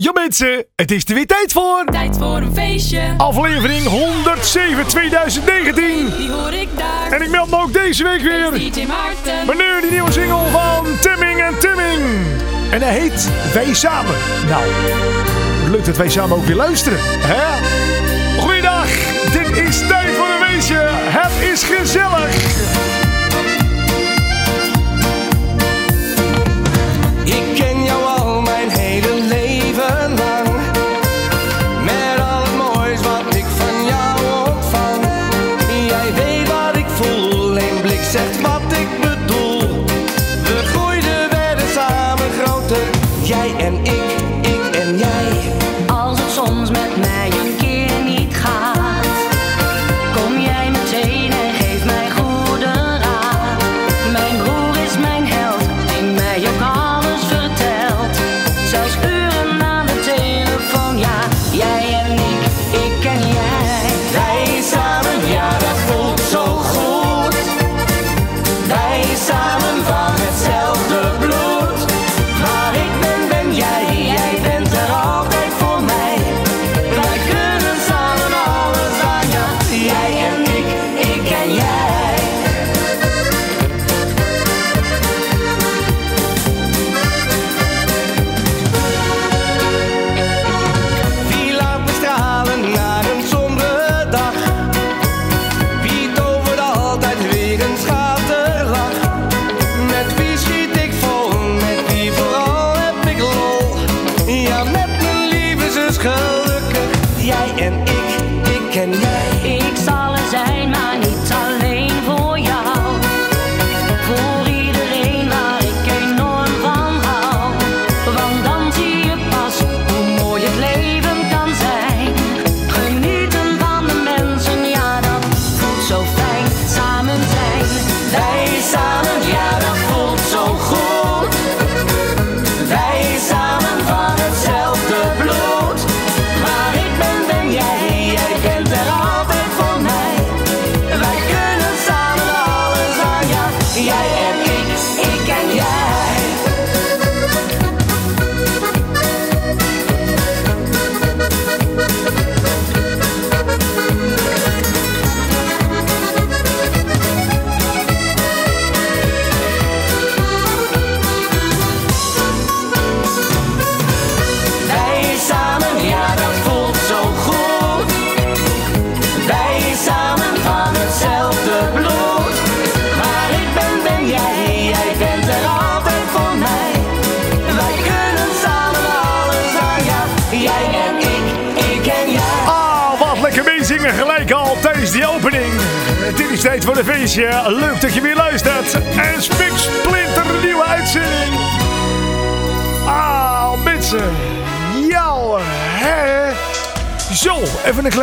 Ja mensen, het is er weer tijd voor. Tijd voor een feestje. Aflevering 107 2019. Die hoor ik daar. En ik meld me ook deze week weer. DJ Maarten. Maar nu die nieuwe single van Timming en Timming. En hij heet Wij Samen. Nou, leuk dat wij samen ook weer luisteren. Hè? Goeiedag, dit is tijd voor een feestje. Het is gezellig.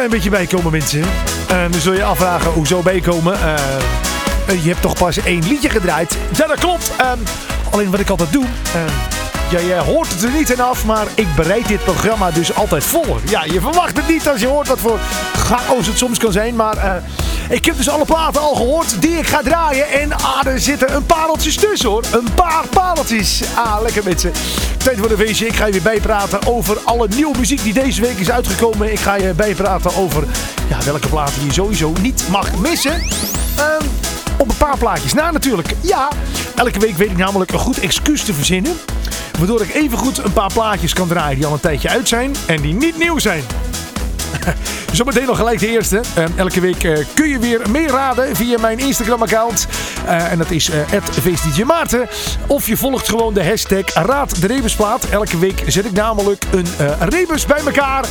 Klein beetje bijkomen mensen. En dan zul je afvragen, hoezo bijkomen? Eh, eh, je hebt toch pas één liedje gedraaid? Ja, dat klopt. Ehm, alleen wat ik altijd doe... ehm, ja, je hoort het er niet in af, maar ik bereid dit programma dus altijd voor. Ja, je verwacht het niet als je hoort wat voor chaos het soms kan zijn. Maar eh, ik heb dus alle platen al gehoord die ik ga draaien. En ah, er zitten een pareltjes tussen hoor. Een paar pareltjes. Ah, lekker mensen. Tijd voor de feestje. Ik ga je weer bijpraten over alle nieuwe muziek die deze week is uitgekomen. Ik ga je bijpraten over ja, welke platen je sowieso niet mag missen. Ehm, op een paar plaatjes na natuurlijk. Ja, elke week weet ik namelijk een goed excuus te verzinnen. Waardoor ik even goed een paar plaatjes kan draaien die al een tijdje uit zijn en die niet nieuw zijn. Zometeen nog gelijk de eerste. Eh, elke week eh, kun je weer meeraden via mijn Instagram-account. Eh, en dat is uh, Maarten. Of je volgt gewoon de hashtag Raad de Rebusplaat. Elke week zet ik namelijk een rebus bij elkaar.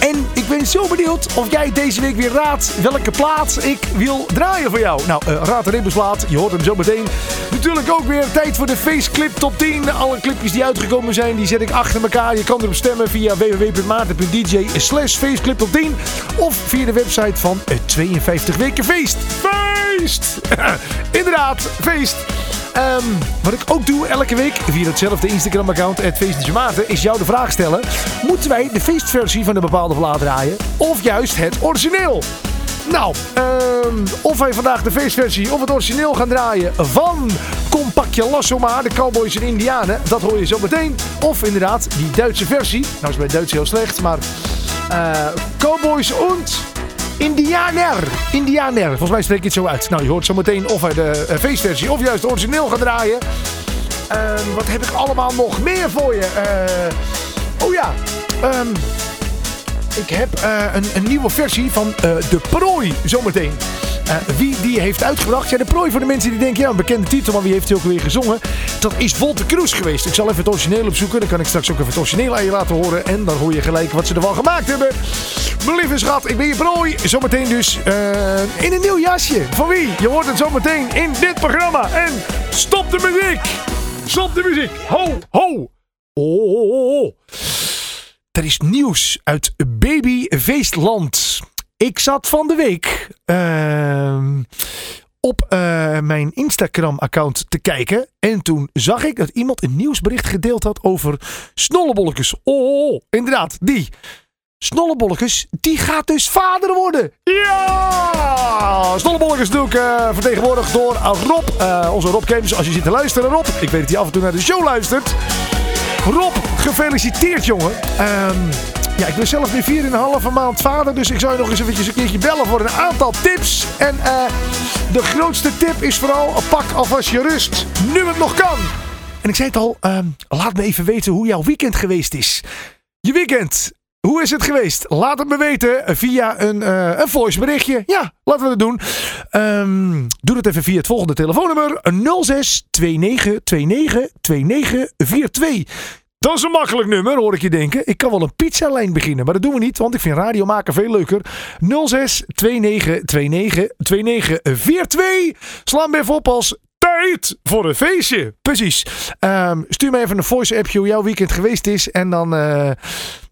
En ik ben zo benieuwd of jij deze week weer raadt welke plaat ik wil draaien voor jou. Nou, Raad de Rebusplaat. Je hoort hem zo meteen. Natuurlijk ook weer tijd voor de Faceclip Top 10. Alle clipjes die uitgekomen zijn, die zet ik achter elkaar. Je kan erop stemmen via www.maarten.dj slash Faceclip Top 10. Of via de website van het 52 Weken Feest. Feest! Inderdaad, feest. Ehm, wat ik ook doe elke week via hetzelfde Instagram-account, het is jou de vraag stellen: moeten wij de feestversie van een bepaalde plaat draaien? Of juist het origineel? Nou, ehm, of wij vandaag de feestversie of het origineel gaan draaien van Kom pak je lasso maar, de cowboys en indianen. Dat hoor je zo meteen. Of inderdaad, die Duitse versie. Nou is bij Duits heel slecht, maar... eh, cowboys und Indianer. Indianer. Volgens mij spreek ik het zo uit. Nou, je hoort zo meteen of hij de eh, feestversie of juist origineel gaat draaien. Ehm, wat heb ik allemaal nog meer voor je? Eh, oh ja. Ehm, ik heb eh, een, een nieuwe versie van eh, De Prooi zometeen. Eh, wie die heeft uitgebracht? Ja, De Prooi voor de mensen die denken, ja, een bekende titel, maar wie heeft die ook weer gezongen? Dat is Wolter Kroes geweest. Ik zal even het origineel opzoeken. Dan kan ik straks ook even het origineel aan je laten horen. En dan hoor je gelijk wat ze ervan gemaakt hebben. Mijn lieve schat, ik ben je prooi. Zometeen dus in een nieuw jasje. Van wie? Je hoort het zometeen in dit programma. En stop de muziek! Stop de muziek! Ho, ho! Oh, oh, oh, oh. Er is nieuws uit Babyfeestland. Ik zat van de week ehm, op eh, mijn Instagram-account te kijken. En toen zag ik dat iemand een nieuwsbericht gedeeld had over snollebolletjes. Oh, oh, oh, inderdaad, die. Snollebolletjes, die gaat dus vader worden. Ja! Snollebolletjes natuurlijk uh, vertegenwoordigd door Rob. eh, onze Rob Games. Als je zit te luisteren, Rob. Ik weet dat hij af en toe naar de show luistert. Rob, gefeliciteerd jongen. Ehm, ja, ik ben zelf nu 4,5 maand vader. Dus ik zou je nog eens eventjes een keertje bellen voor een aantal tips. En eh, de grootste tip is vooral, pak alvast je rust. Nu het nog kan. En ik zei het al, ehm, laat me even weten hoe jouw weekend geweest is. Je weekend, hoe is het geweest? Laat het me weten via een, eh een voice berichtje. Ja, laten we het doen. Ehm, doe het even via het volgende telefoonnummer. 06 29 29 29 42. Dat is een makkelijk nummer, hoor ik je denken. Ik kan wel een pizzalijn beginnen, maar dat doen we niet, want ik vind radio maken veel leuker. 06 29 29 29 42. Sla hem even op als tijd voor een feestje. Precies. Ehm, stuur me even een voice appje hoe jouw weekend geweest is. En dan eh,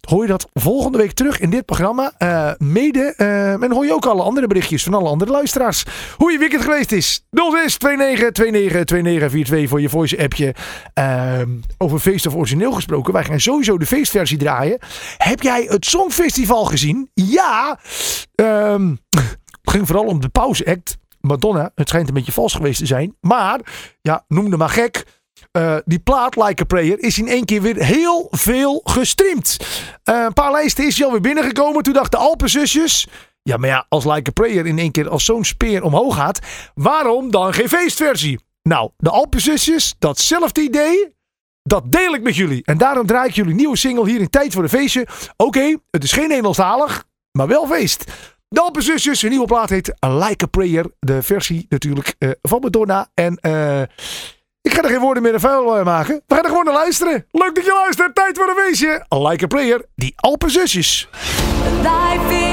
hoor je dat volgende week terug in dit programma. Eh, mede. eh, en hoor je ook alle andere berichtjes van alle andere luisteraars. Hoe je weekend geweest is. 06 29 29 29 42 voor je voice appje. Ehm, over feest of origineel gesproken. Wij gaan sowieso de feestversie draaien. Heb jij het Songfestival gezien? Ja. Ehm, het ging vooral om de pauzeact. Madonna, het schijnt een beetje vals geweest te zijn. Maar, ja, noemde maar gek. Eh, die plaat Like a Prayer is in één keer weer heel veel gestreamd. Eh, een paar lijsten is hij alweer binnengekomen. Toen dachten de Alpenzusjes... Ja, maar ja, als Like a Prayer in één keer als zo'n speer omhoog gaat... waarom dan geen feestversie? Nou, de Alpenzusjes, datzelfde idee... Dat deel ik met jullie. En daarom draai ik jullie nieuwe single hier in Tijd voor de Feestje. Oké, het is geen Nederlandstalig, maar wel feest. De Alpenzusjes, hun nieuwe plaat heet Like a Prayer. De versie natuurlijk eh, van Madonna. En eh, ik ga er geen woorden meer in vuil eh, maken. We gaan er gewoon naar luisteren. Leuk dat je luistert. Tijd voor een feestje. Like a Prayer, die. Life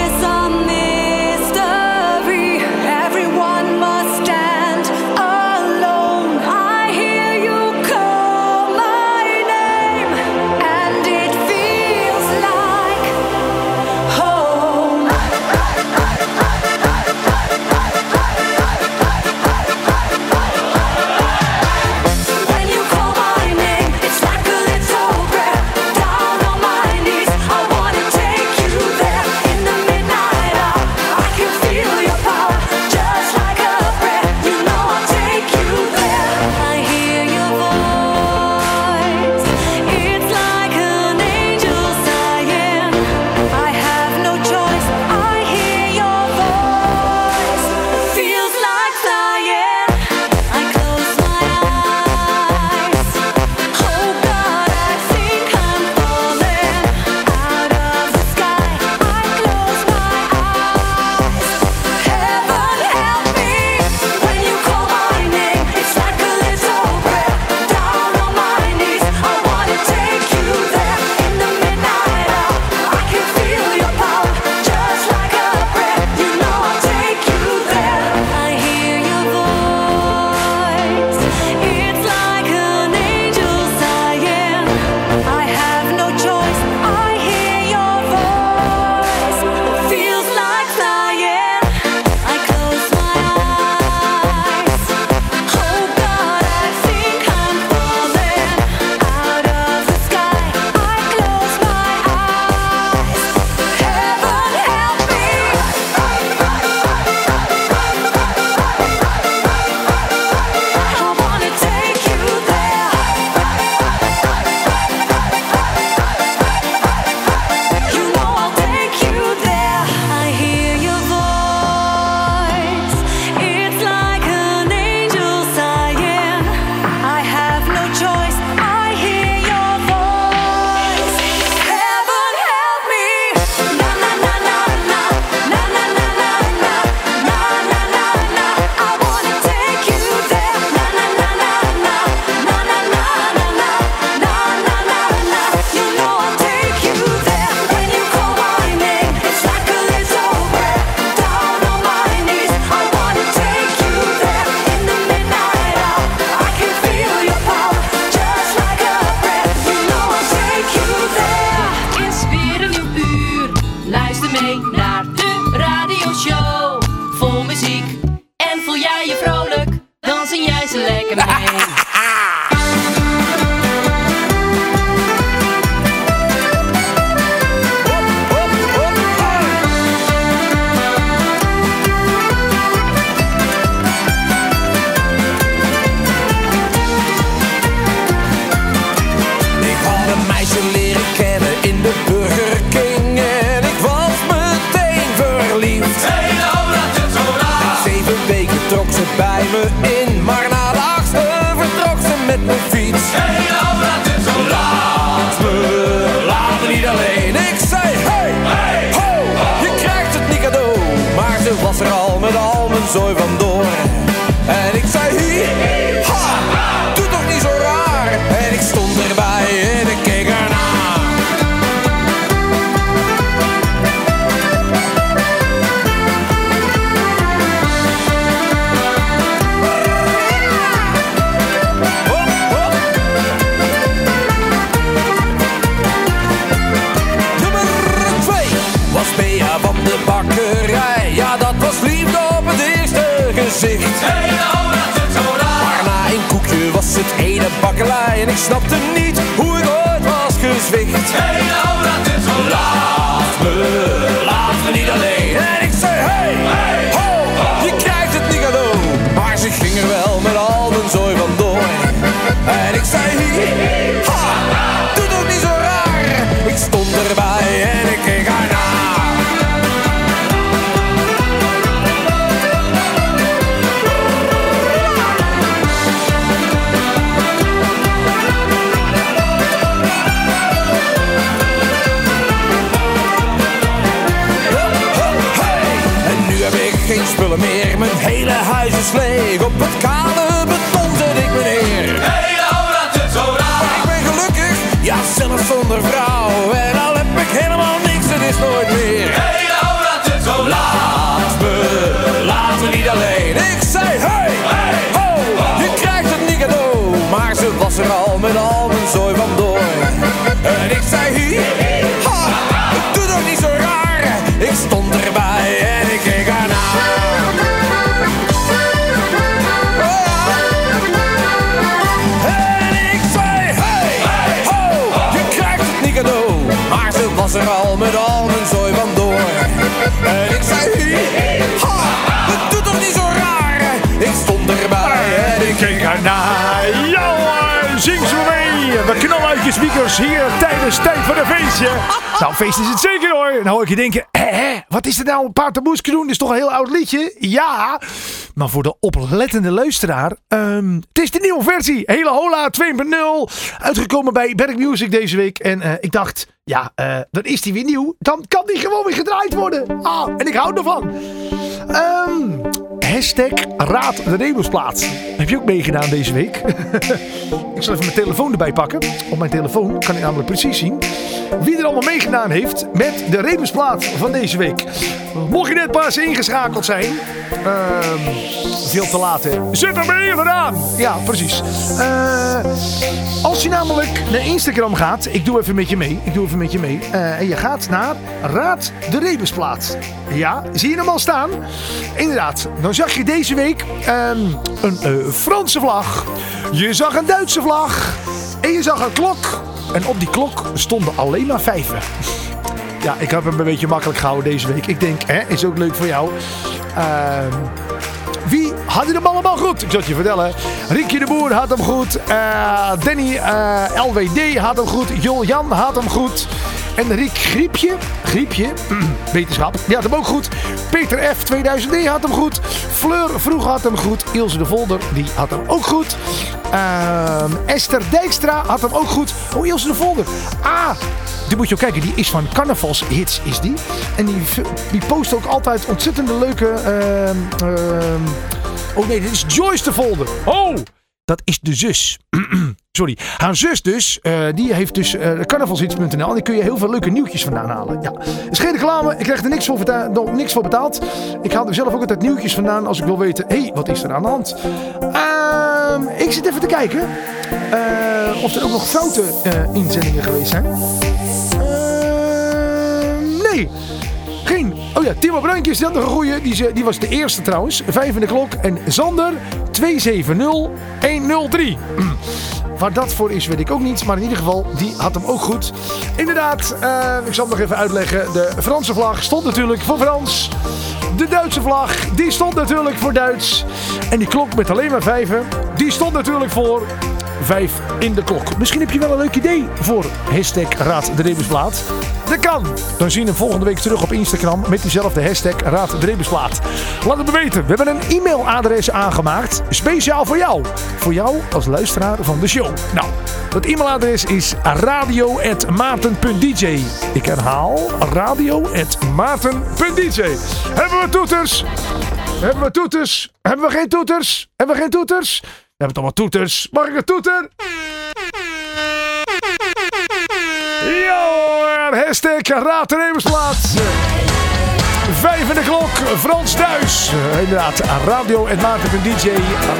Speakers hier tijdens tijd van een feestje. Nou, feest is het zeker hoor. Dan hoor ik je denken, hè, hè, wat is er nou een paar taboes doen? Dit is toch een heel oud liedje? Ja, maar voor de oplettende luisteraar, ehm, het is de nieuwe versie. Hele Hola 2.0. Uitgekomen bij Berg Music deze week. En eh, ik dacht, ja, eh, dan is die weer nieuw. Dan kan die gewoon weer gedraaid worden. Ah, en ik hou ervan. Ehm hashtag Raad de. Heb je ook meegedaan deze week? ik zal even mijn telefoon erbij pakken. Op mijn telefoon kan ik namelijk precies zien wie er allemaal meegedaan heeft met de Rebelsplaats van deze week. Mocht je net pas ingeschakeld zijn, ehm, veel te laat hè. Zet hem even aan. Ja, precies. Eh, als je namelijk naar Instagram gaat, ik doe even met je mee. Ik doe even met je mee. Eh, en je gaat naar Raad de Rebusplaat. Ja, zie je hem al staan? Inderdaad. Dan zag je deze week ehm, een eh, Franse vlag. Je zag een Duitse vlag. En je zag een klok. En op die klok stonden alleen maar vijven. Ja, ik heb hem een beetje makkelijk gehouden deze week. Ik denk, hè, is ook leuk voor jou. Ehm wie had hem allemaal goed? Ik zal je vertellen. Riekje de Boer had hem goed. Eh, Danny eh, LWD had hem goed. Jol-Jan had hem goed. En Griepje, Griepje, wetenschap, die had hem ook goed. Peter F. 2009 had hem goed. Fleur Vroeg had hem goed. Ilse de Volder, die had hem ook goed. Ehm, Esther Dijkstra had hem ook goed. Oh, Ilse de Volder. Ah, die moet je ook kijken. Die is van carnavalshits, is die. En die, die post ook altijd ontzettende leuke... ehm, ehm, oh nee, dit is Joyce de Volder. Oh, dat is de zus. Sorry. Haar zus dus, eh, die heeft dus uh, carnavalshits.nl. En daar kun je heel veel leuke nieuwtjes vandaan halen. Ja. Is geen reclame. Ik krijg er niks voor, beta- nog niks voor betaald. Ik haal er zelf ook altijd nieuwtjes vandaan als ik wil weten... Hé, hey, wat is er aan de hand? Ehm, ik zit even te kijken. eh, of er ook nog foute eh, inzendingen geweest zijn. Ehm, nee. Geen goeie. Timo Bruinkjes, had nog een goeie. Die, die was de eerste trouwens. Vijf in de klok. En Zander 270103. Waar dat voor is, weet ik ook niet. Maar in ieder geval, die had hem ook goed. Inderdaad, eh, ik zal het nog even uitleggen. De Franse vlag stond natuurlijk voor Frans. De Duitse vlag, die stond natuurlijk voor Duits. En die klok met alleen maar vijven, die stond natuurlijk voor vijf in de klok. Misschien heb je wel een leuk idee voor hashtag Raad de Rebusplaat. Dat kan. Dan zien we volgende week terug op Instagram met diezelfde hashtag Raad. Laat het me weten. We hebben een e-mailadres aangemaakt. Speciaal voor jou. Voor jou als luisteraar van de show. Nou, dat e-mailadres is radio.maarten.dj. Ik herhaal radio.maarten.dj. Hebben we toeters? Hebben we toeters? Hebben we geen toeters? Hebben we geen toeters? We hebben toch wel toeters. Mag ik een toeter? Ja, hashtag Raad de Rebusplaat. Vijf in de klok, Frans thuis. Eh, inderdaad, radio en DJ.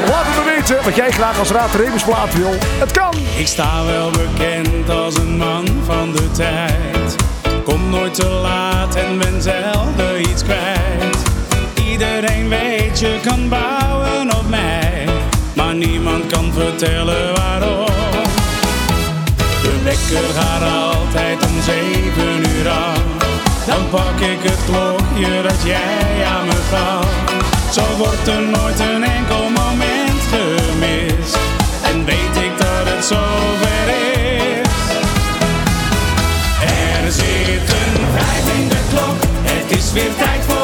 Laat het me weten wat jij graag als Raad de Rebusplaat wil. Het kan. Ik sta wel bekend als een man van de tijd. Kom nooit te laat en ben zelden iets kwijt. Iedereen weet je kan bouwen op mij, maar niemand kan vertellen waarom. De wekker gaat altijd om zeven uur aan. Dan pak ik het klokje dat jij aan me gaf. Zo wordt er nooit een enkel moment gemist. En weet ik dat het zover is. Er zit een vijf in de klok. Het is weer tijd voor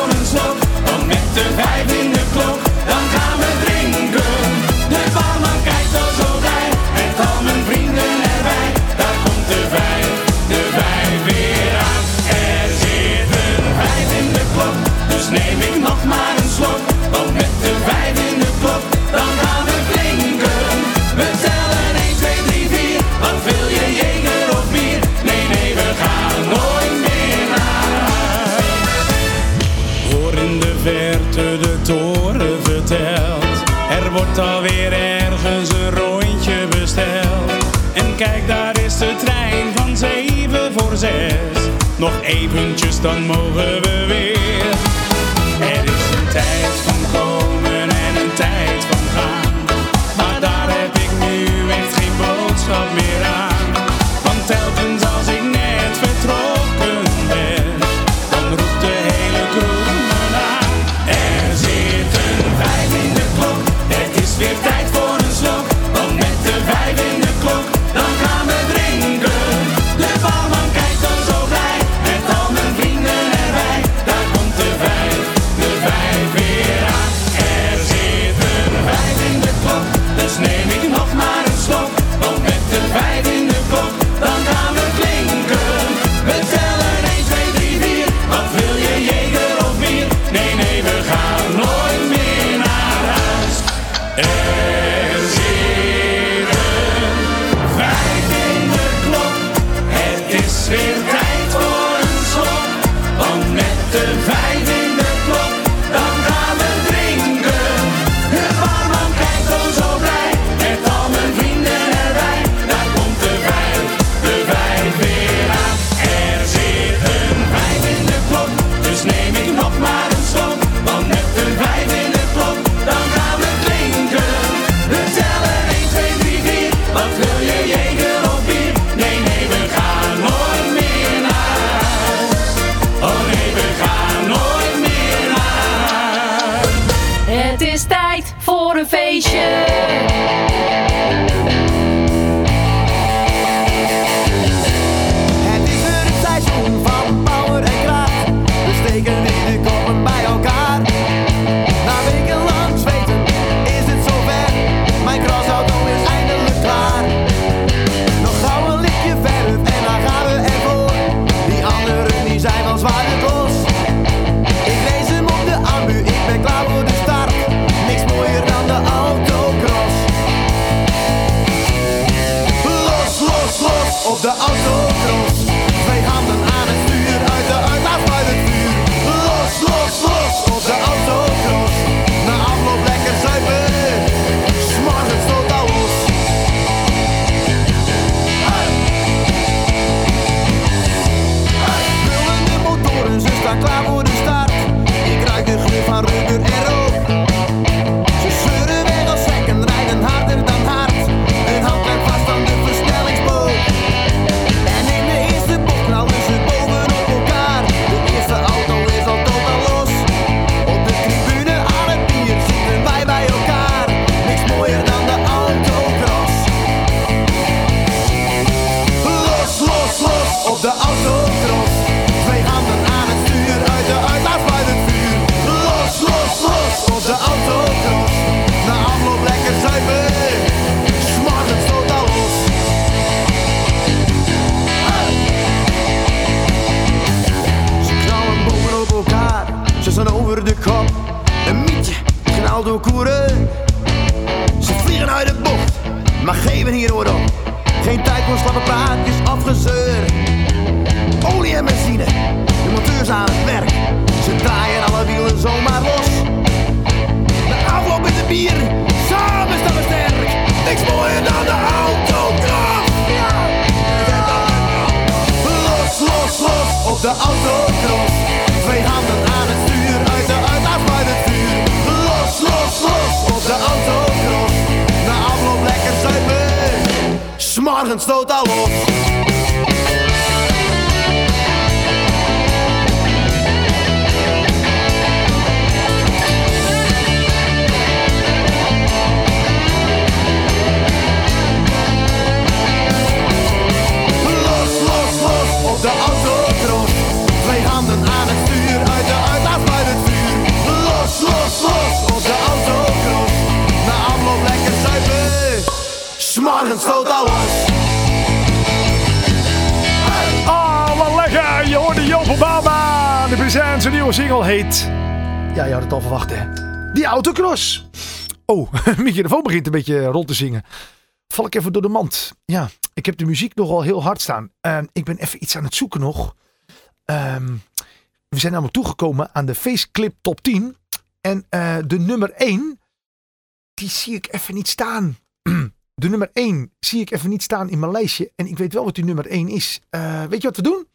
Nog eventjes, dan mogen we weer. S'morgens stoot al los. Ah, wat lekker. Je hoorde Joop Obama. De present, zijn nieuwe single heet... Ja, je had het al verwacht, hè. Die autocross. Oh, mijn microfoon begint een beetje rond te zingen. Val ik even door de mand. Ja, ik heb de muziek nogal heel hard staan. Ik ben even iets aan het zoeken nog. Ehm, we zijn namelijk toegekomen aan de Faceclip Top 10. En eh, de nummer 1, die zie ik even niet staan. De nummer 1 zie ik even niet staan in mijn lijstje. En ik weet wel wat die nummer 1 is. Eh, weet je wat we doen?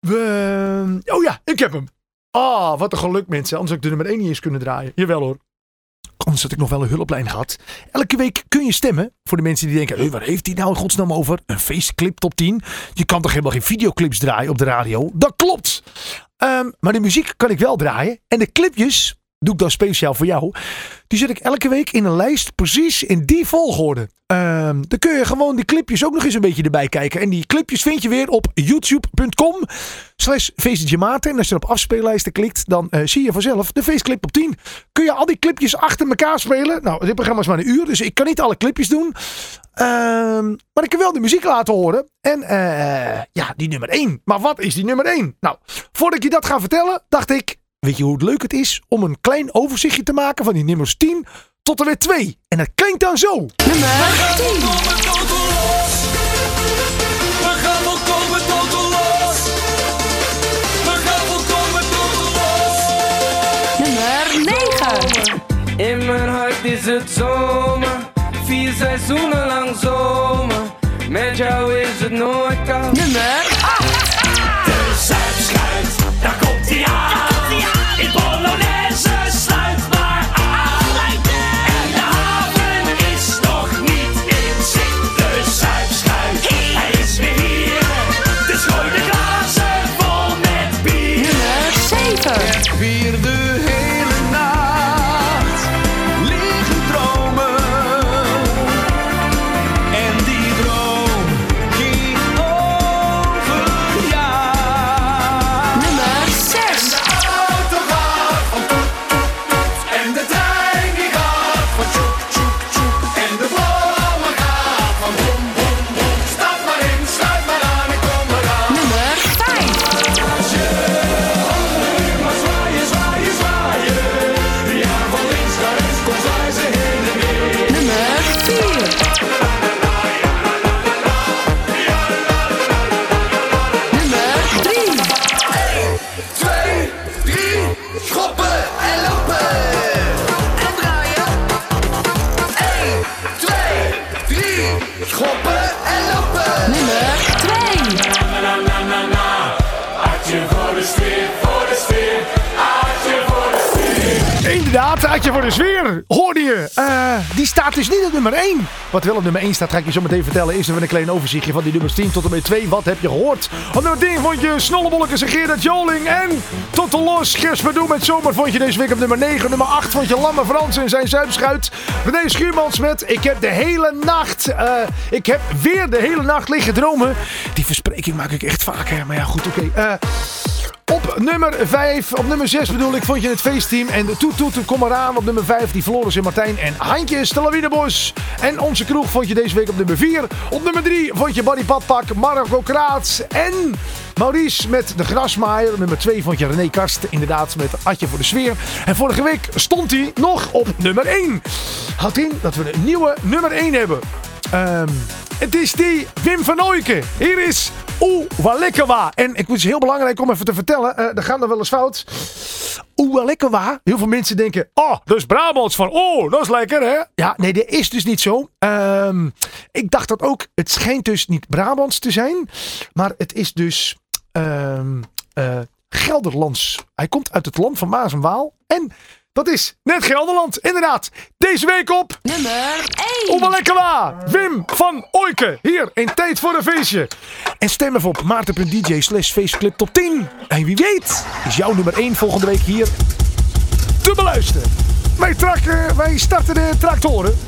We... Oh ja, ik heb hem. Ah, wat een geluk mensen. Anders had ik de nummer 1 niet eens kunnen draaien. Jawel hoor. Anders had ik nog wel een hulplijn gehad. Elke week kun je stemmen. Voor de mensen die denken, hey, waar heeft hij nou in godsnaam over? Een faceclip top 10. Je kan toch helemaal geen videoclips draaien op de radio? Dat klopt. Ehm, maar de muziek kan ik wel draaien. En de clipjes doe ik dan speciaal voor jou. Die zet ik elke week in een lijst precies in die volgorde. Ehm, dan kun je gewoon die clipjes ook nog eens een beetje erbij kijken. En die clipjes vind je weer op youtube.com slash. En als je op afspeellijsten klikt, dan eh, zie je vanzelf de feestclip op 10. Kun je al die clipjes achter elkaar spelen. Nou, dit programma is maar een uur, dus ik kan niet alle clipjes doen. Ehm, maar ik kan wel de muziek laten horen. En eh, ja, die nummer 1. Maar wat is die nummer 1? Nou, voordat ik je dat ga vertellen, dacht ik... Weet je hoe het leuk het is om een klein overzichtje te maken van die nummers 10 tot en met 2? En dat klinkt dan zo. Nummer 10. We gaan volkomen totaal los. We gaan volkomen totaal los. Nummer 9. In mijn hart is het zomer, vier seizoenen lang zomer. Met jou is het nooit koud. Nummer 8. Voor de sfeer. Hoorde je. Eh, die staat dus niet op nummer 1. Wat wel op nummer 1 staat, ga ik je zo meteen vertellen. Is er een klein overzichtje van die nummers 10 tot en met 2. Wat heb je gehoord? Op nummer 10 vond je Snollebollekes en Gerard Joling. En tot de los, Gers Doe met Zomer vond je deze week op nummer 9. Nummer 8 vond je Lamme Frans en zijn zuipschuit. René Schuurmans met Ik heb de hele nacht... eh, ik heb weer de hele nacht liggen dromen. Die verspreking maak ik echt vaak. Maar ja, goed, oké. Eh, op nummer 5, op nummer 6 bedoel ik, vond je het feestteam. En de Toet Toet, kom eraan. Op nummer 5, die Floris en Martijn. En Handjes, de Lawinebos. En onze kroeg vond je deze week op nummer 4. Op nummer 3 vond je Barry Padpak, Marco Kraats. En Maurice met de grasmaaier. Nummer 2 vond je René Karst. Inderdaad, met Atje voor de sfeer. En vorige week stond hij nog op nummer 1. Houdt in dat we een nieuwe nummer 1 hebben. Ehm, het is die Wim van Ooyken. Hier is Oeh, wat lekker wa. En ik moet heel belangrijk om even te vertellen. eh er gaat nog wel eens fout. Oeh, wat lekker wa. Heel veel mensen denken. Oh, is Brabants van. Oh, dat is lekker hè. Ja, nee, dat is dus niet zo. Ehm, ik dacht dat ook. Het schijnt dus niet Brabants te zijn. Maar het is dus eh, Gelderlands. Hij komt uit het land van Maas en Waal. En dat is net Gelderland. Inderdaad. Deze week op. Nummer 1. Oeh, wat lekker wa. Wim van Ooyken. Hier in Tijd voor een Feestje. En stem even op maarten.dj slash feestclip top 10. En wie weet is jouw nummer 1 volgende week hier te beluisteren. Wij, trakken, wij starten de tractoren.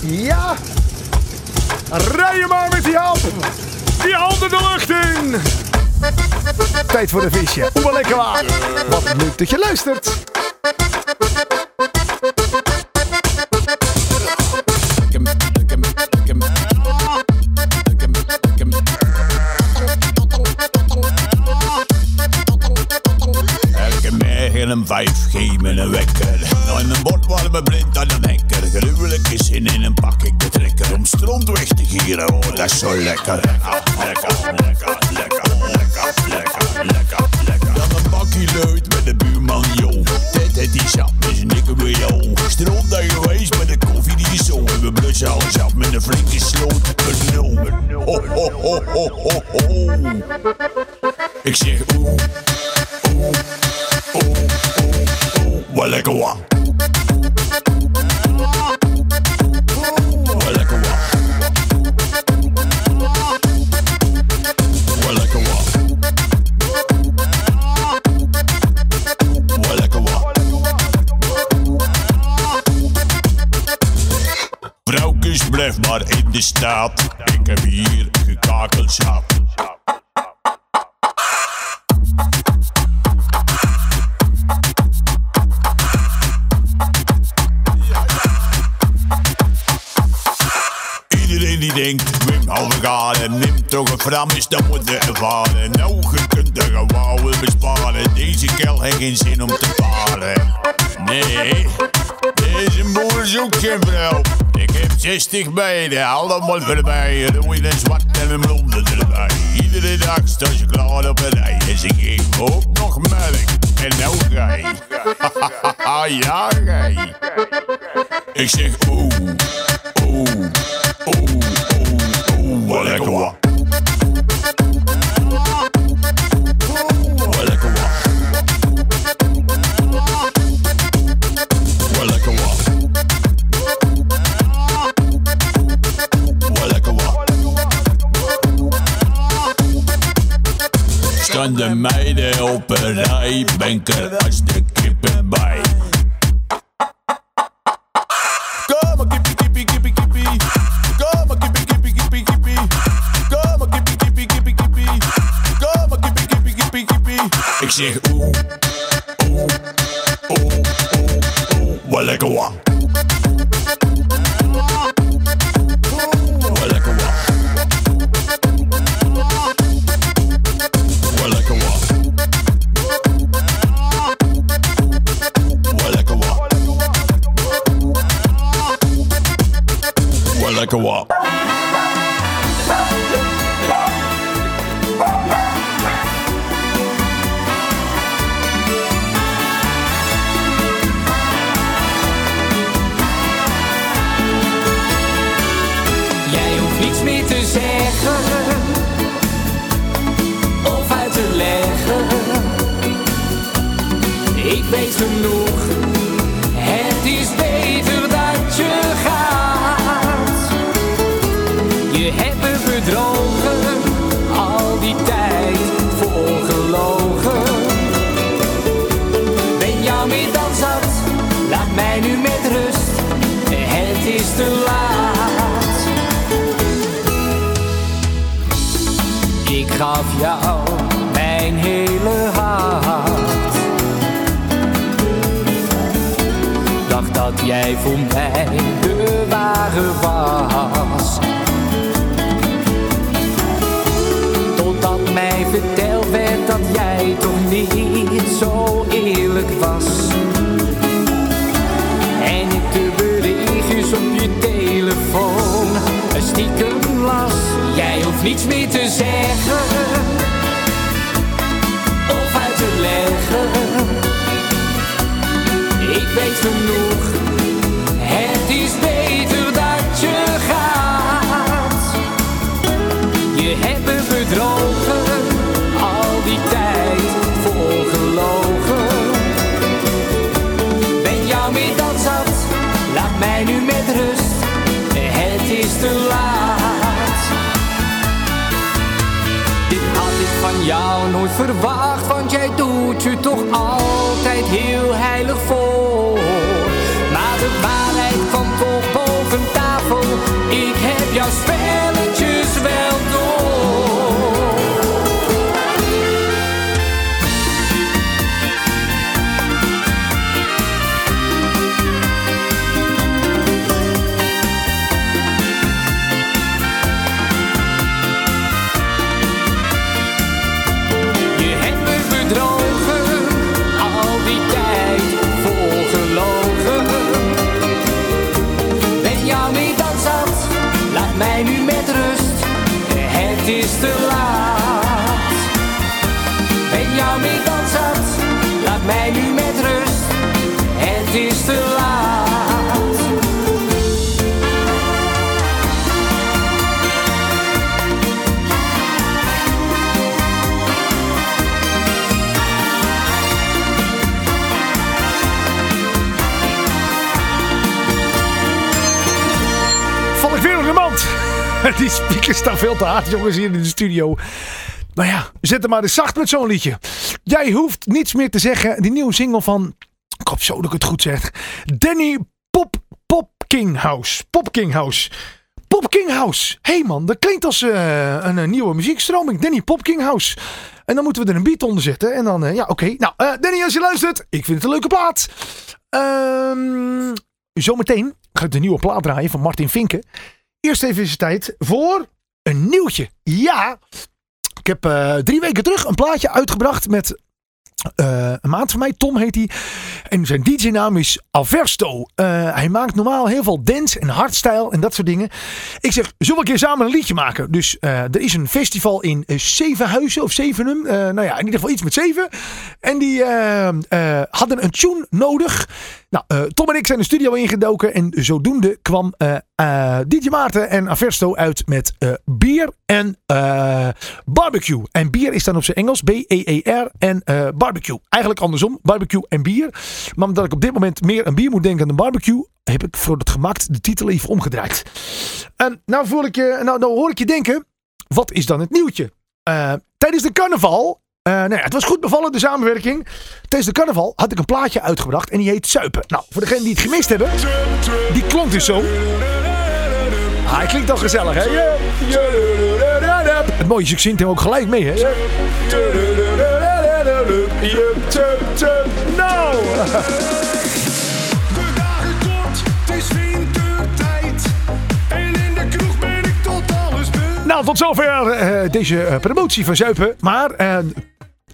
Ja. Rij je maar met die hand. Die handen de lucht in. Tijd voor een feestje. Oeh, lekker wa. Wat leuk dat je luistert. Morgen een vijf, me een wekker. En een bord warme blind aan een hekker. Gruwelijke zin in een pak ik de trekker. Om stront weg te gieren, oh dat is zo lekker. Lekker, lekker, lekker, lekker, Ik zeg oeh, een Framis, dan je ervaren. Nou, je kunt er besparen. Deze kel heeft geen zin om te paren. Nee, deze boer zoekt geen vrouw. Ik heb 60 meiden, allemaal voorbij. Wit en zwart en een blonde erbij. Iedere dag sta je klaar op een rij. En ze geeft ook nog melk. En nou gij. ja, gij. Ik zeg oeh, De meiden op een rij, ben ik er als de kippen bij. Kom kippie, kippie, kippie, kippie. Kom kippie, kippie, kippie, kippie. Kom kippie, kippie, kippie, kippie. Kom kippie, kippie, kippie, kippie. Ik zeg oeh, oeh, oeh, oeh, oeh. Wat lekker wa. Wat je toch altijd heel heilig voor. Die speakers staan veel te hard, jongens, hier in de studio. Nou ja, zet hem maar eens zacht met zo'n liedje. Jij hoeft niets meer te zeggen. Die nieuwe single van... Ik hoop zo dat ik het goed zeg. Danny Pop, Pop King House. Hé hey man, dat klinkt als eh, een, eh, nieuwe muziekstroming. Danny Pop King House. En dan moeten we er een beat onder zetten. En dan, eh, ja, oké. Nou, Danny, als je luistert. Ik vind het een leuke plaat. Ehm zometeen ga ik de nieuwe plaat draaien van Martin Vinken. Eerst even is het tijd voor een nieuwtje. Ja, ik heb eh, drie weken terug een plaatje uitgebracht met eh, een maat van mij. Tom heet hij. En zijn DJ-naam is Aversto. Eh, hij maakt normaal heel veel dance en hardstyle en dat soort dingen. Ik zeg, zullen we een keer samen een liedje maken? Dus er is een festival in Zevenhuizen of Zevenum. Nou ja, in ieder geval iets met zeven. En die hadden een tune nodig. Nou, eh, Tom en ik zijn de studio ingedoken. En zodoende kwam eh eh, DJ Maarten en Aversto uit met bier en barbecue. En bier is dan op zijn Engels B-E-E-R en barbecue. Eigenlijk andersom, barbecue en bier. Maar omdat ik op dit moment meer aan bier moet denken dan barbecue, heb ik voor het gemaakt de titel even omgedraaid. En nou, voel ik je, nou, nou hoor ik je denken, wat is dan het nieuwtje? Tijdens de carnaval, eh, nou ja, het was goed bevallen de samenwerking. Tijdens de carnaval had ik een plaatje uitgebracht en die heet Suipen. Nou, voor degenen die het gemist hebben, die klonk dus zo. Ah, hij klinkt al gezellig, hè? Het mooie succes hem ook gelijk mee, hè? Nou! Nou, tot zover eh, deze eh, promotie van Zuipen. Maar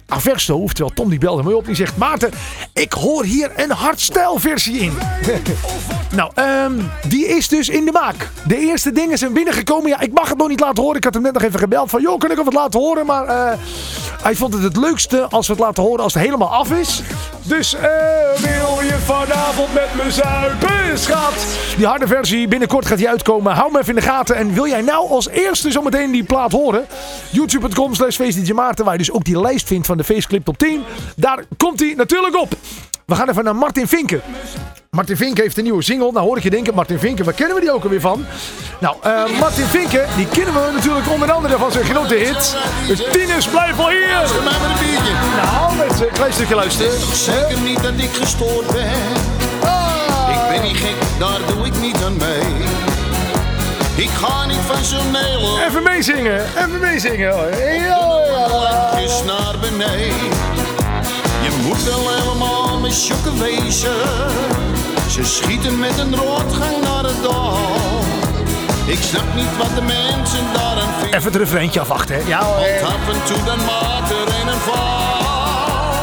Aversto, oftewel Tom die belde me op, die zegt... Maarten, ik hoor hier een hardstyle versie in. nou, ehm, die is dus in de maak. De eerste dingen zijn binnengekomen. Ja, ik mag het nog niet laten horen. Ik had hem net nog even gebeld van... joh, kan ik hem wat laten horen? Maar eh, hij vond het het leukste als we het laten horen als het helemaal af is. Dus eh, wil je vanavond met me zuipen, schat? Die harde versie, binnenkort gaat die uitkomen. Hou me even in de gaten. En wil jij nou als eerste zometeen die plaat horen? YouTube.com slash Maarten, waar je dus ook die lijst vindt van de Faceclip Top 10. Daar komt hij natuurlijk op. We gaan even naar Martin Vinken. Martin Vinken heeft een nieuwe single. Nou hoor ik je denken, Martin Vinken, waar kennen we die ook alweer van? Nou, eh, Martin Vinken, die kennen we natuurlijk onder andere van zijn grote hit. Dus tieners, blijf wel hier! Mij maar een biertje. Nou, mensen, een klein stukje luisteren. Zeker niet dat ik gestoord ben. Ik ben niet gek, daar doe ik niet aan mee. Ik ga niet van zo'n hele Even meezingen, even meezingen. hoor. Ja, ja. landjes naar beneden. Je moet wel helemaal met sjokken wezen. Ze schieten met een roodgang naar het dal. Ik snap niet wat de mensen daar aan vinden. Even het refreintje afwachten, hè. Ja, hoor. Want af en toe dan maakt er een een val.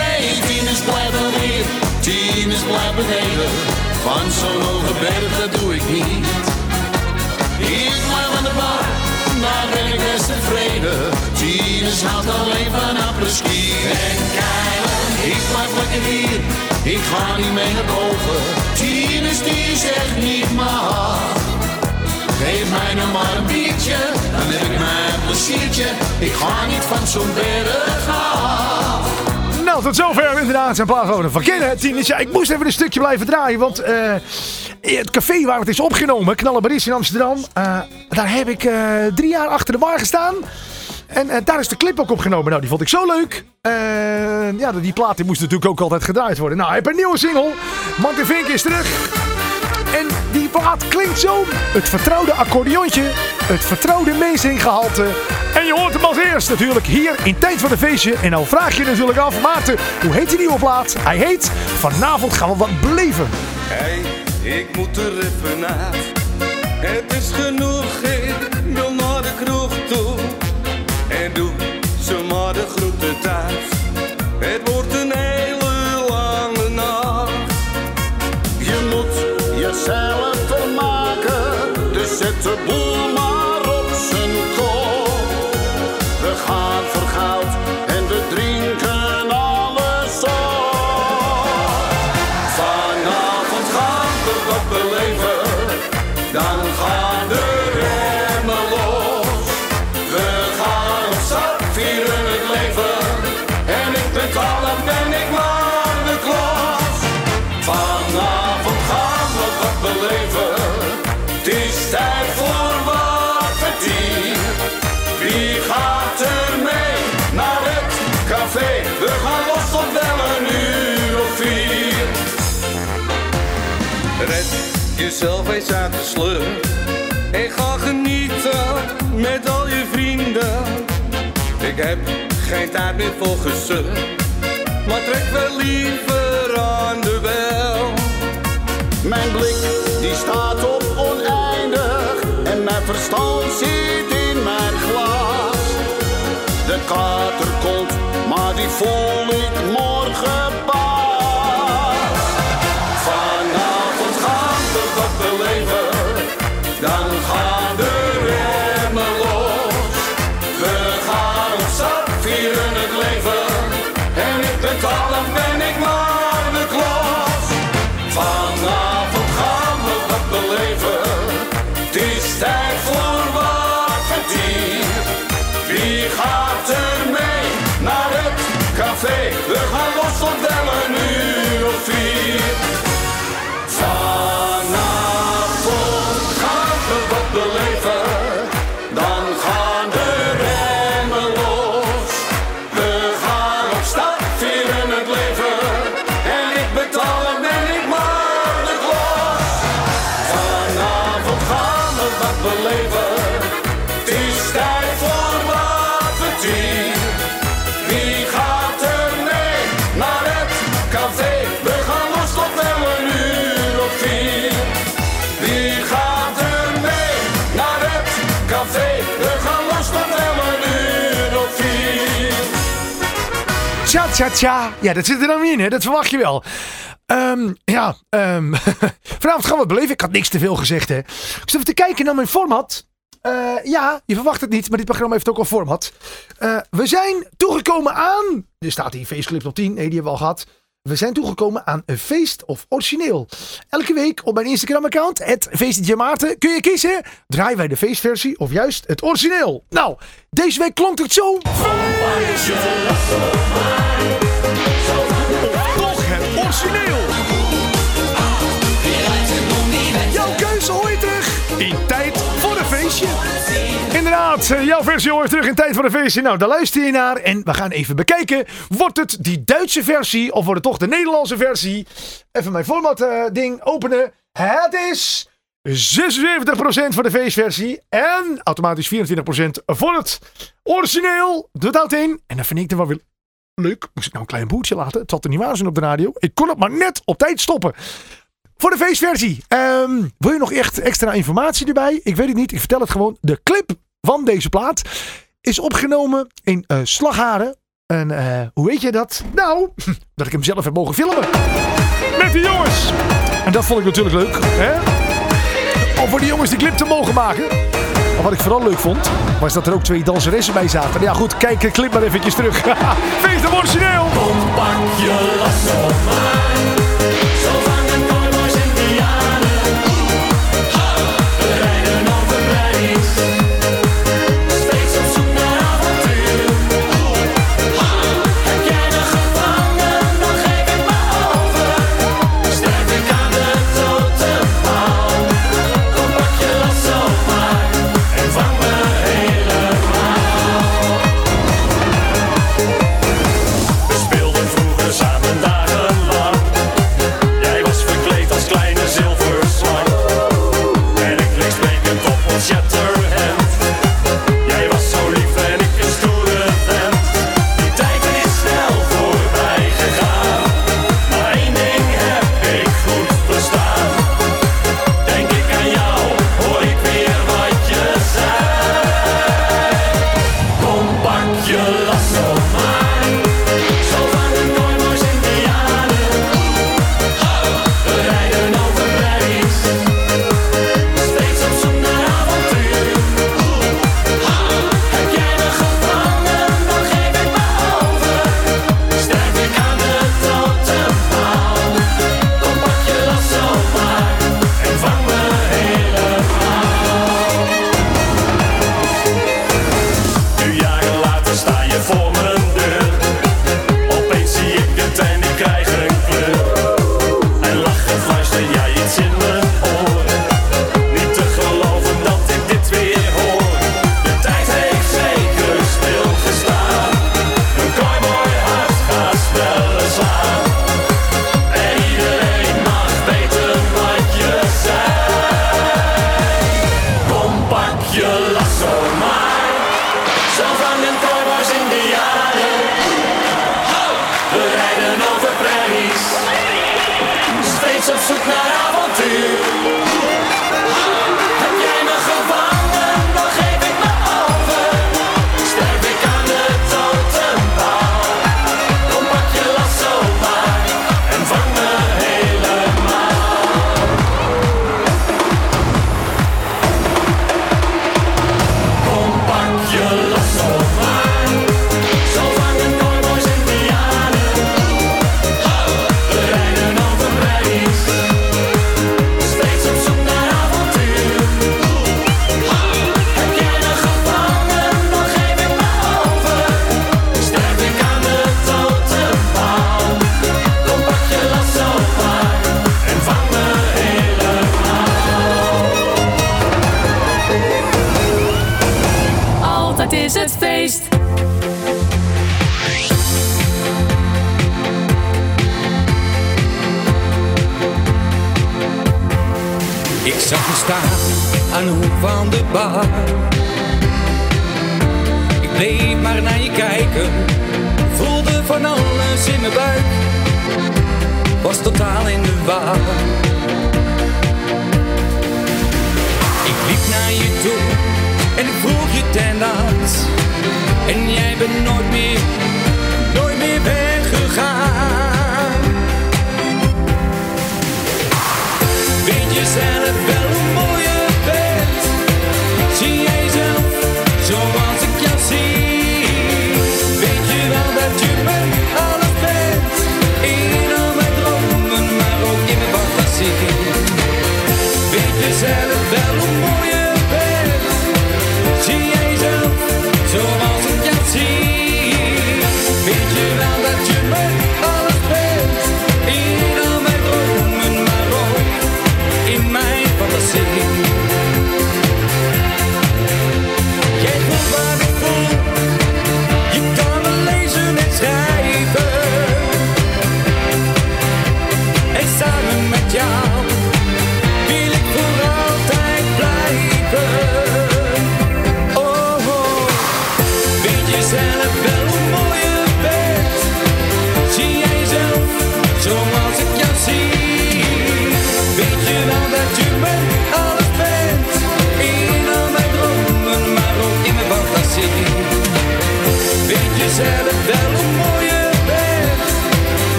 Nee, Tinus blijft wel hier, Tinus blijft beneden. Van zo'n hoge berg, dat doe ik niet. Ik blijf aan de bar, daar ben ik best tevreden. Tinus houdt alleen van apres-ski. En keilen, ik blijf lekker hier, ik ga niet mee naar boven. Tinus die zegt niet maar. Geef mij nou maar een biertje, dan heb ik mijn pleziertje. Ik ga niet van zo'n berg af. Nou, tot zover inderdaad zijn plaatwonen van kennen. Tien ja, ik moest even een stukje blijven draaien, want eh, het café waar het is opgenomen, Knallenbaris in Amsterdam, eh, daar heb ik eh, drie jaar achter de bar gestaan. En eh, daar is de clip ook opgenomen. Nou, die vond ik zo leuk. Ja, die plaat die moest natuurlijk ook altijd gedraaid worden. Nou, hij heeft een nieuwe single. Martin Vink is terug. En die plaat klinkt zo. Het vertrouwde accordeontje. Het vertrouwde meezinggehalte. En je hoort hem als eerst natuurlijk hier in Tijd voor de Feestje. En nou vraag je natuurlijk af, Maarten, hoe heet die nieuwe plaat? Hij heet Vanavond gaan we wat beleven. Hey, ik moet er even. Het is genoeg, ik jezelf eens uit de sleur. En ga genieten met al je vrienden. Ik heb geen tijd meer voor gezeur. Maar trek wel liever aan de bel. Mijn blik die staat op oneindig en mijn verstand zit in mijn glas. De kater komt, maar die voel ik morgen pas. Tja. Ja, dat zit er dan weer in, hè? Dat verwacht je wel. Ehm, ja, ehm, vanavond gaan we het beleven. Ik had niks te veel gezegd, hè. Ik zit even te kijken naar mijn format. Eh, ja, je verwacht het niet, maar dit programma heeft ook een format. Eh, we zijn toegekomen aan... Er staat hier feestclip op 10. Nee, die hebben we al gehad. We zijn toegekomen aan een feest of origineel. Elke week op mijn Instagram-account, het Feestje Maarten, kun je kiezen. Draaien wij de feestversie of juist het origineel? Nou, deze week klonk het zo. Toch het origineel. Jouw keuze hoor je terug in tijd Inderdaad, eh, jouw versie hoor terug in tijd voor een feestje. Nou, daar luister je naar en we gaan even bekijken. Wordt het die Duitse versie of wordt het toch de Nederlandse versie? Even mijn format eh, ding openen. Het is 76% voor de feestversie en automatisch 24% voor het origineel. Doe dat in. En dan vind ik er wel weer leuk. Moest ik nou een klein boertje laten? Het zat er niet waar zijn op de radio. Ik kon het maar net op tijd stoppen. Voor de feestversie. Ehm, wil je nog echt extra informatie erbij? Ik weet het niet. Ik vertel het gewoon. De clip van deze plaat is opgenomen in uh, Slagharen. En eh, hoe weet je dat? Nou, dat ik hem zelf heb mogen filmen. Met de jongens. En dat vond ik natuurlijk leuk. Hè? Om voor die jongens die clip te mogen maken. Maar wat ik vooral leuk vond, was dat er ook twee danseressen bij zaten. Ja goed, kijk de clip maar eventjes terug. Feest emotioneel. Kom pak je last op mij. zag je staan aan de hoek van de bar. Ik bleef maar naar je kijken, voelde van alles in mijn buik. Was totaal in de war. Ik liep naar je toe en ik vroeg je ten laatst. En jij bent nooit meer, nooit meer weggegaan.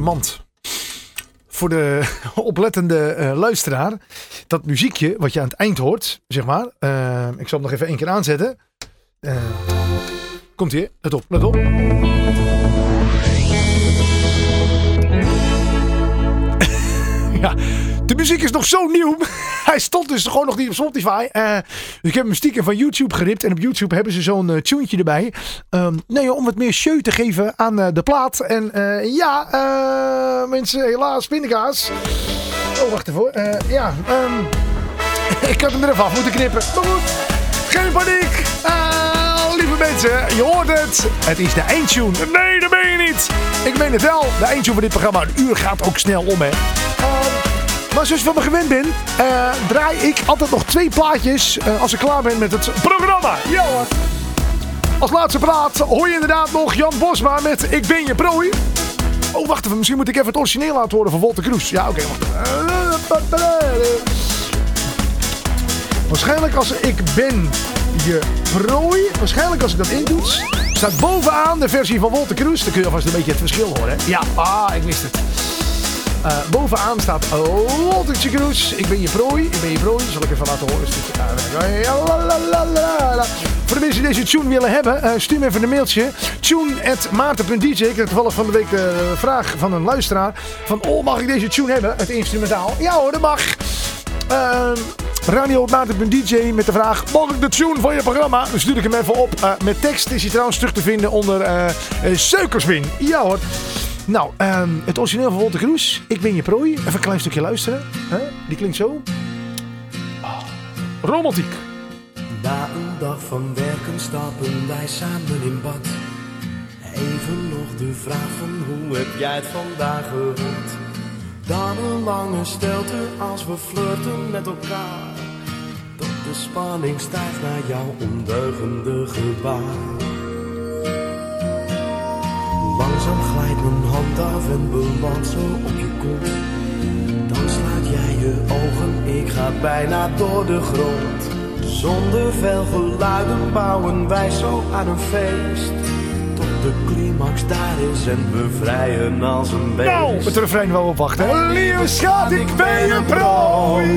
Mand. Voor de oplettende eh, luisteraar. Dat muziekje wat je aan het eind hoort, zeg maar. eh, ik zal hem nog even één keer aanzetten. Eh, komt ie, let op, let op. Ja, de muziek is nog zo nieuw. Hij stond dus gewoon nog niet op Spotify. Dus ik heb hem stiekem van YouTube geript. En op YouTube hebben ze zo'n uh, erbij. Ehm, nee, om wat meer show te geven aan eh, de plaat. En ja, mensen, helaas, pindakaas. Oh, wacht even ja, ehm, ik had hem er even af moeten knippen. Maar goed, geen paniek. Lieve mensen, je hoort het. Het is de eindtune. Nee, dat ben je niet. Ik meen het wel. De eindtune van dit programma. Een uur gaat ook snel om, hè. Maar zoals je van me gewend bent, eh, draai ik altijd nog twee plaatjes eh, als ik klaar ben met het programma. Ja hoor. Als laatste plaat hoor je inderdaad nog Jan Bosma met Ik ben je prooi. Oh, wacht even. Misschien moet ik even het origineel laten horen van Walter Kroes. Ja, oké. Waarschijnlijk als ik ben je prooi. Waarschijnlijk als ik dat intoets. Staat bovenaan de versie van Walter Kroes. Dan kun je alvast een beetje het verschil horen. hè? Ja, ah, ik wist het. Eh, bovenaan staat Waltertje Kroes. Ik ben je prooi. Ik ben je prooi. Zal ik even laten horen. Voor de mensen die deze tune willen hebben, eh, stuur me even een mailtje. Tune.maarten.dj. Ik heb toevallig van de week de vraag van een luisteraar. Van, oh, mag ik deze tune hebben? Het instrumentaal. Ja hoor, dat mag. Uh, Radio DJ met de vraag: Mag ik de tune van je programma? Dan stuur ik hem even op. Met tekst is hij trouwens terug te vinden onder eh, Suikerswin. Ja hoor. Nou, ehm, het origineel van Walter Kroes. Ik ben je prooi. Even een klein stukje luisteren. Die klinkt zo. Ah, romantiek. Na een dag van werken stappen wij samen in bad. Even nog de vraag van hoe heb jij het vandaag gehad? Dan een lange stilte als we flirten met elkaar. Tot de spanning stijgt naar jouw ondeugende gebaar. Langzaam glijdt mijn hand af en belandt zo op je kont. Dan sluit jij je ogen, ik ga bijna door de grond. Zonder veel geluiden bouwen wij zo aan een feest. Tot de climax daar is en we vrijen als een beest. Nou, het refrein wel op wachten. hè? Lieve schat, ik ben je prooi.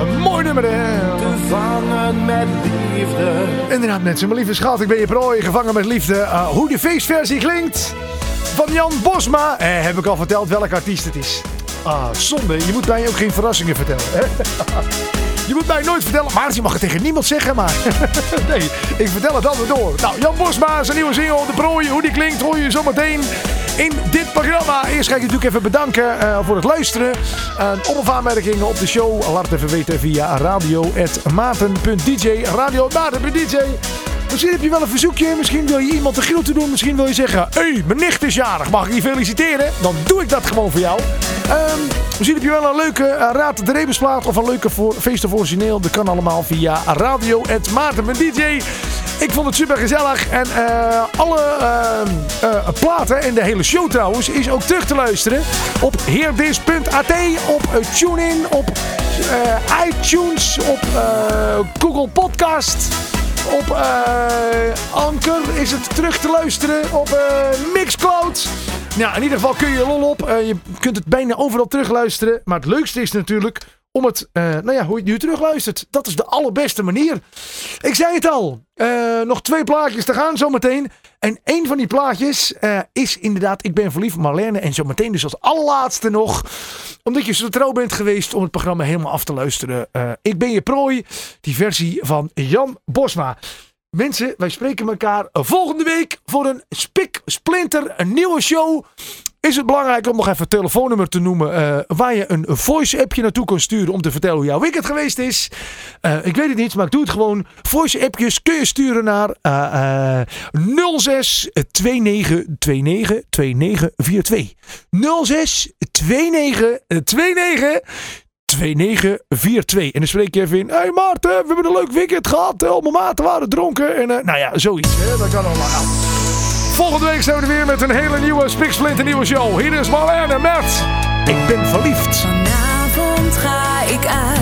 Een mooi nummer, hè? Te vangen met liefde. Inderdaad, mensen. Mijn lieve schat, ik ben je prooi. Gevangen met liefde. Uh, hoe de feestversie klinkt van Jan Bosma. Eh, heb ik al verteld welke artiest het is. Ah, zonde. Je moet mij ook geen verrassingen vertellen. Hè? Je moet mij nooit vertellen, maar je mag het tegen niemand zeggen, maar nee, ik vertel het altijd door. Nou, Jan Bosma, zijn nieuwe single, De Prooi, hoe die klinkt, hoor je zometeen in dit programma. Eerst ga ik je natuurlijk even bedanken eh, voor het luisteren. Uh, op aanmerkingen op de show, laat even weten via radio.maten.dj, radio.maten.dj. Misschien heb je wel een verzoekje. Misschien wil je iemand de groeten doen. Misschien wil je zeggen: Hé, hey, mijn nicht is jarig. Mag ik je feliciteren? Dan doe ik dat gewoon voor jou. Ehm, misschien heb je wel een leuke eh, Raad de Rebusplaat. Of een leuke voor, feest of origineel. Dat kan allemaal via radio.maarten.dj. Ik vond het super gezellig. En eh, alle eh, eh, platen en de hele show trouwens is ook terug te luisteren. Op heerdis.at. Op TuneIn. Op iTunes. Op Google Podcast. Op Anker is het terug te luisteren. Op Mixcloud. Nou, in ieder geval kun je lol op. Je kunt het bijna overal terugluisteren. Maar het leukste is natuurlijk om het, eh, nou ja, hoe je het nu terugluistert. Dat is de allerbeste manier. Ik zei het al. eh, nog twee plaatjes te gaan zometeen. En één van die plaatjes eh, is inderdaad Ik ben verliefd Marlene. En zometeen dus als allerlaatste nog. Omdat je zo trouw bent geweest om het programma helemaal af te luisteren. ik ben je prooi. Die versie van Jan Bosma. Mensen, wij spreken elkaar volgende week voor een spik, splinter, een nieuwe show. Is het belangrijk om nog even het telefoonnummer te noemen eh, waar je een voice-appje naartoe kan sturen om te vertellen hoe jouw weekend geweest is. Eh, ik weet het niet, maar ik doe het gewoon. Voice-appjes kun je sturen naar eh, 06 29 29 2942. 06 29 29 2942. En dan spreek je even in. Hé hey Maarten, we hebben een leuk weekend gehad. Al mijn maten waren dronken. En eh, nou ja, zoiets. Hè? Dat kan allemaal. Volgende week zijn we er weer met een hele nieuwe Spiksplinter nieuwe show. Hier is Marlene met Ik ben verliefd. Vanavond ga ik uit,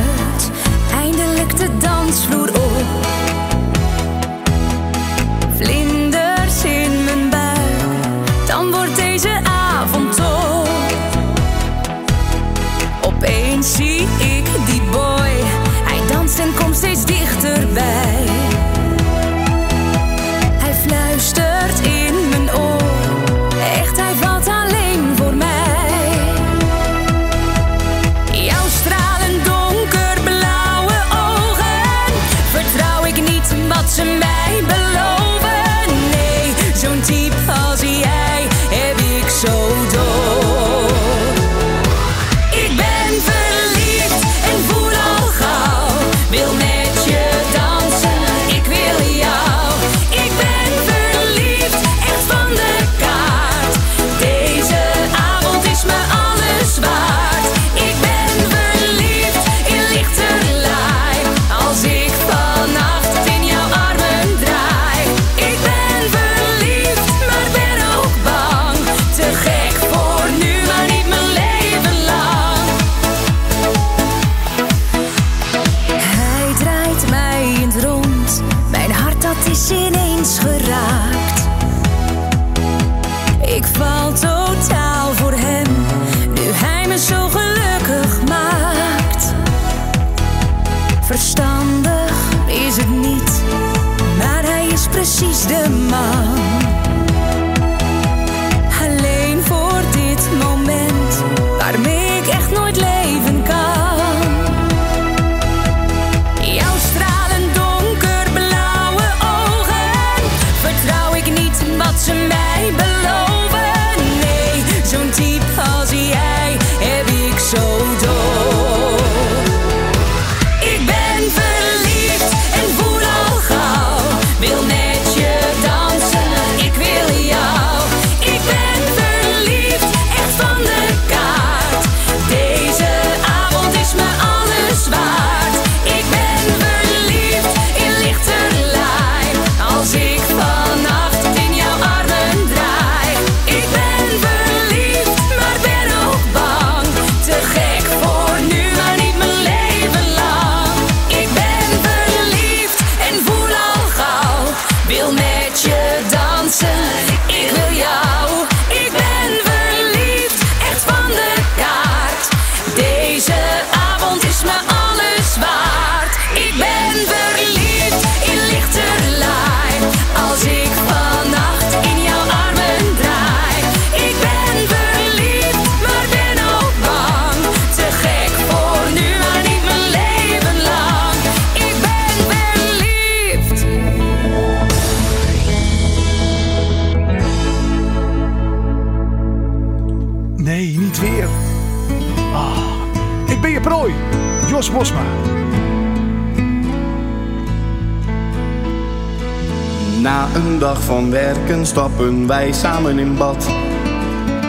stappen wij samen in bad.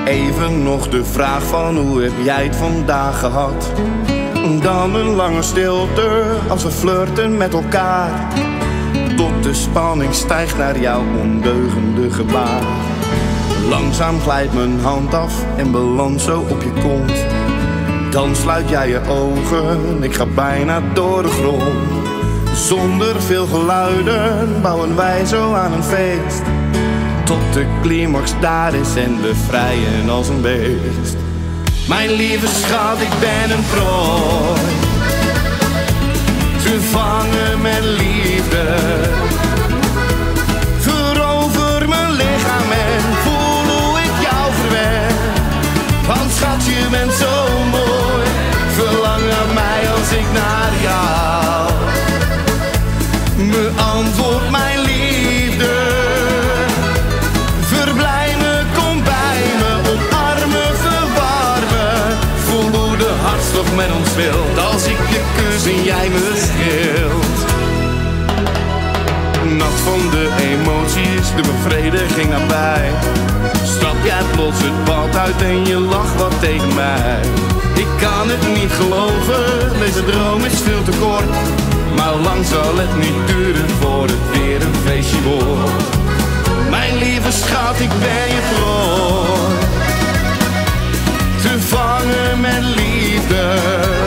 Even nog de vraag van hoe heb jij het vandaag gehad? Dan een lange stilte als we flirten met elkaar. Tot de spanning stijgt naar jouw ondeugende gebaar. Langzaam glijdt mijn hand af en belandt zo op je kont. Dan sluit jij je ogen, ik ga bijna door de grond. Zonder veel geluiden bouwen wij zo aan een feest. Tot de climax daar is en we vrijen als een beest. Mijn lieve schat, ik ben een prooi. Te vangen met liefde. Verover mijn lichaam en voel hoe ik jou verwen. Want schat, je bent zo mooi. Verlang naar mij als ik naar jou. Me antwoord Als ik je kus en jij me streelt Nacht van de emoties, de bevrediging nabij. Stap jij plots het bad uit en je lacht wat tegen mij. Ik kan het niet geloven, deze droom is veel te kort. Maar lang zal het niet duren voor het weer een feestje wordt. Mijn lieve schat, ik ben je vroeg. te vangen met liefde.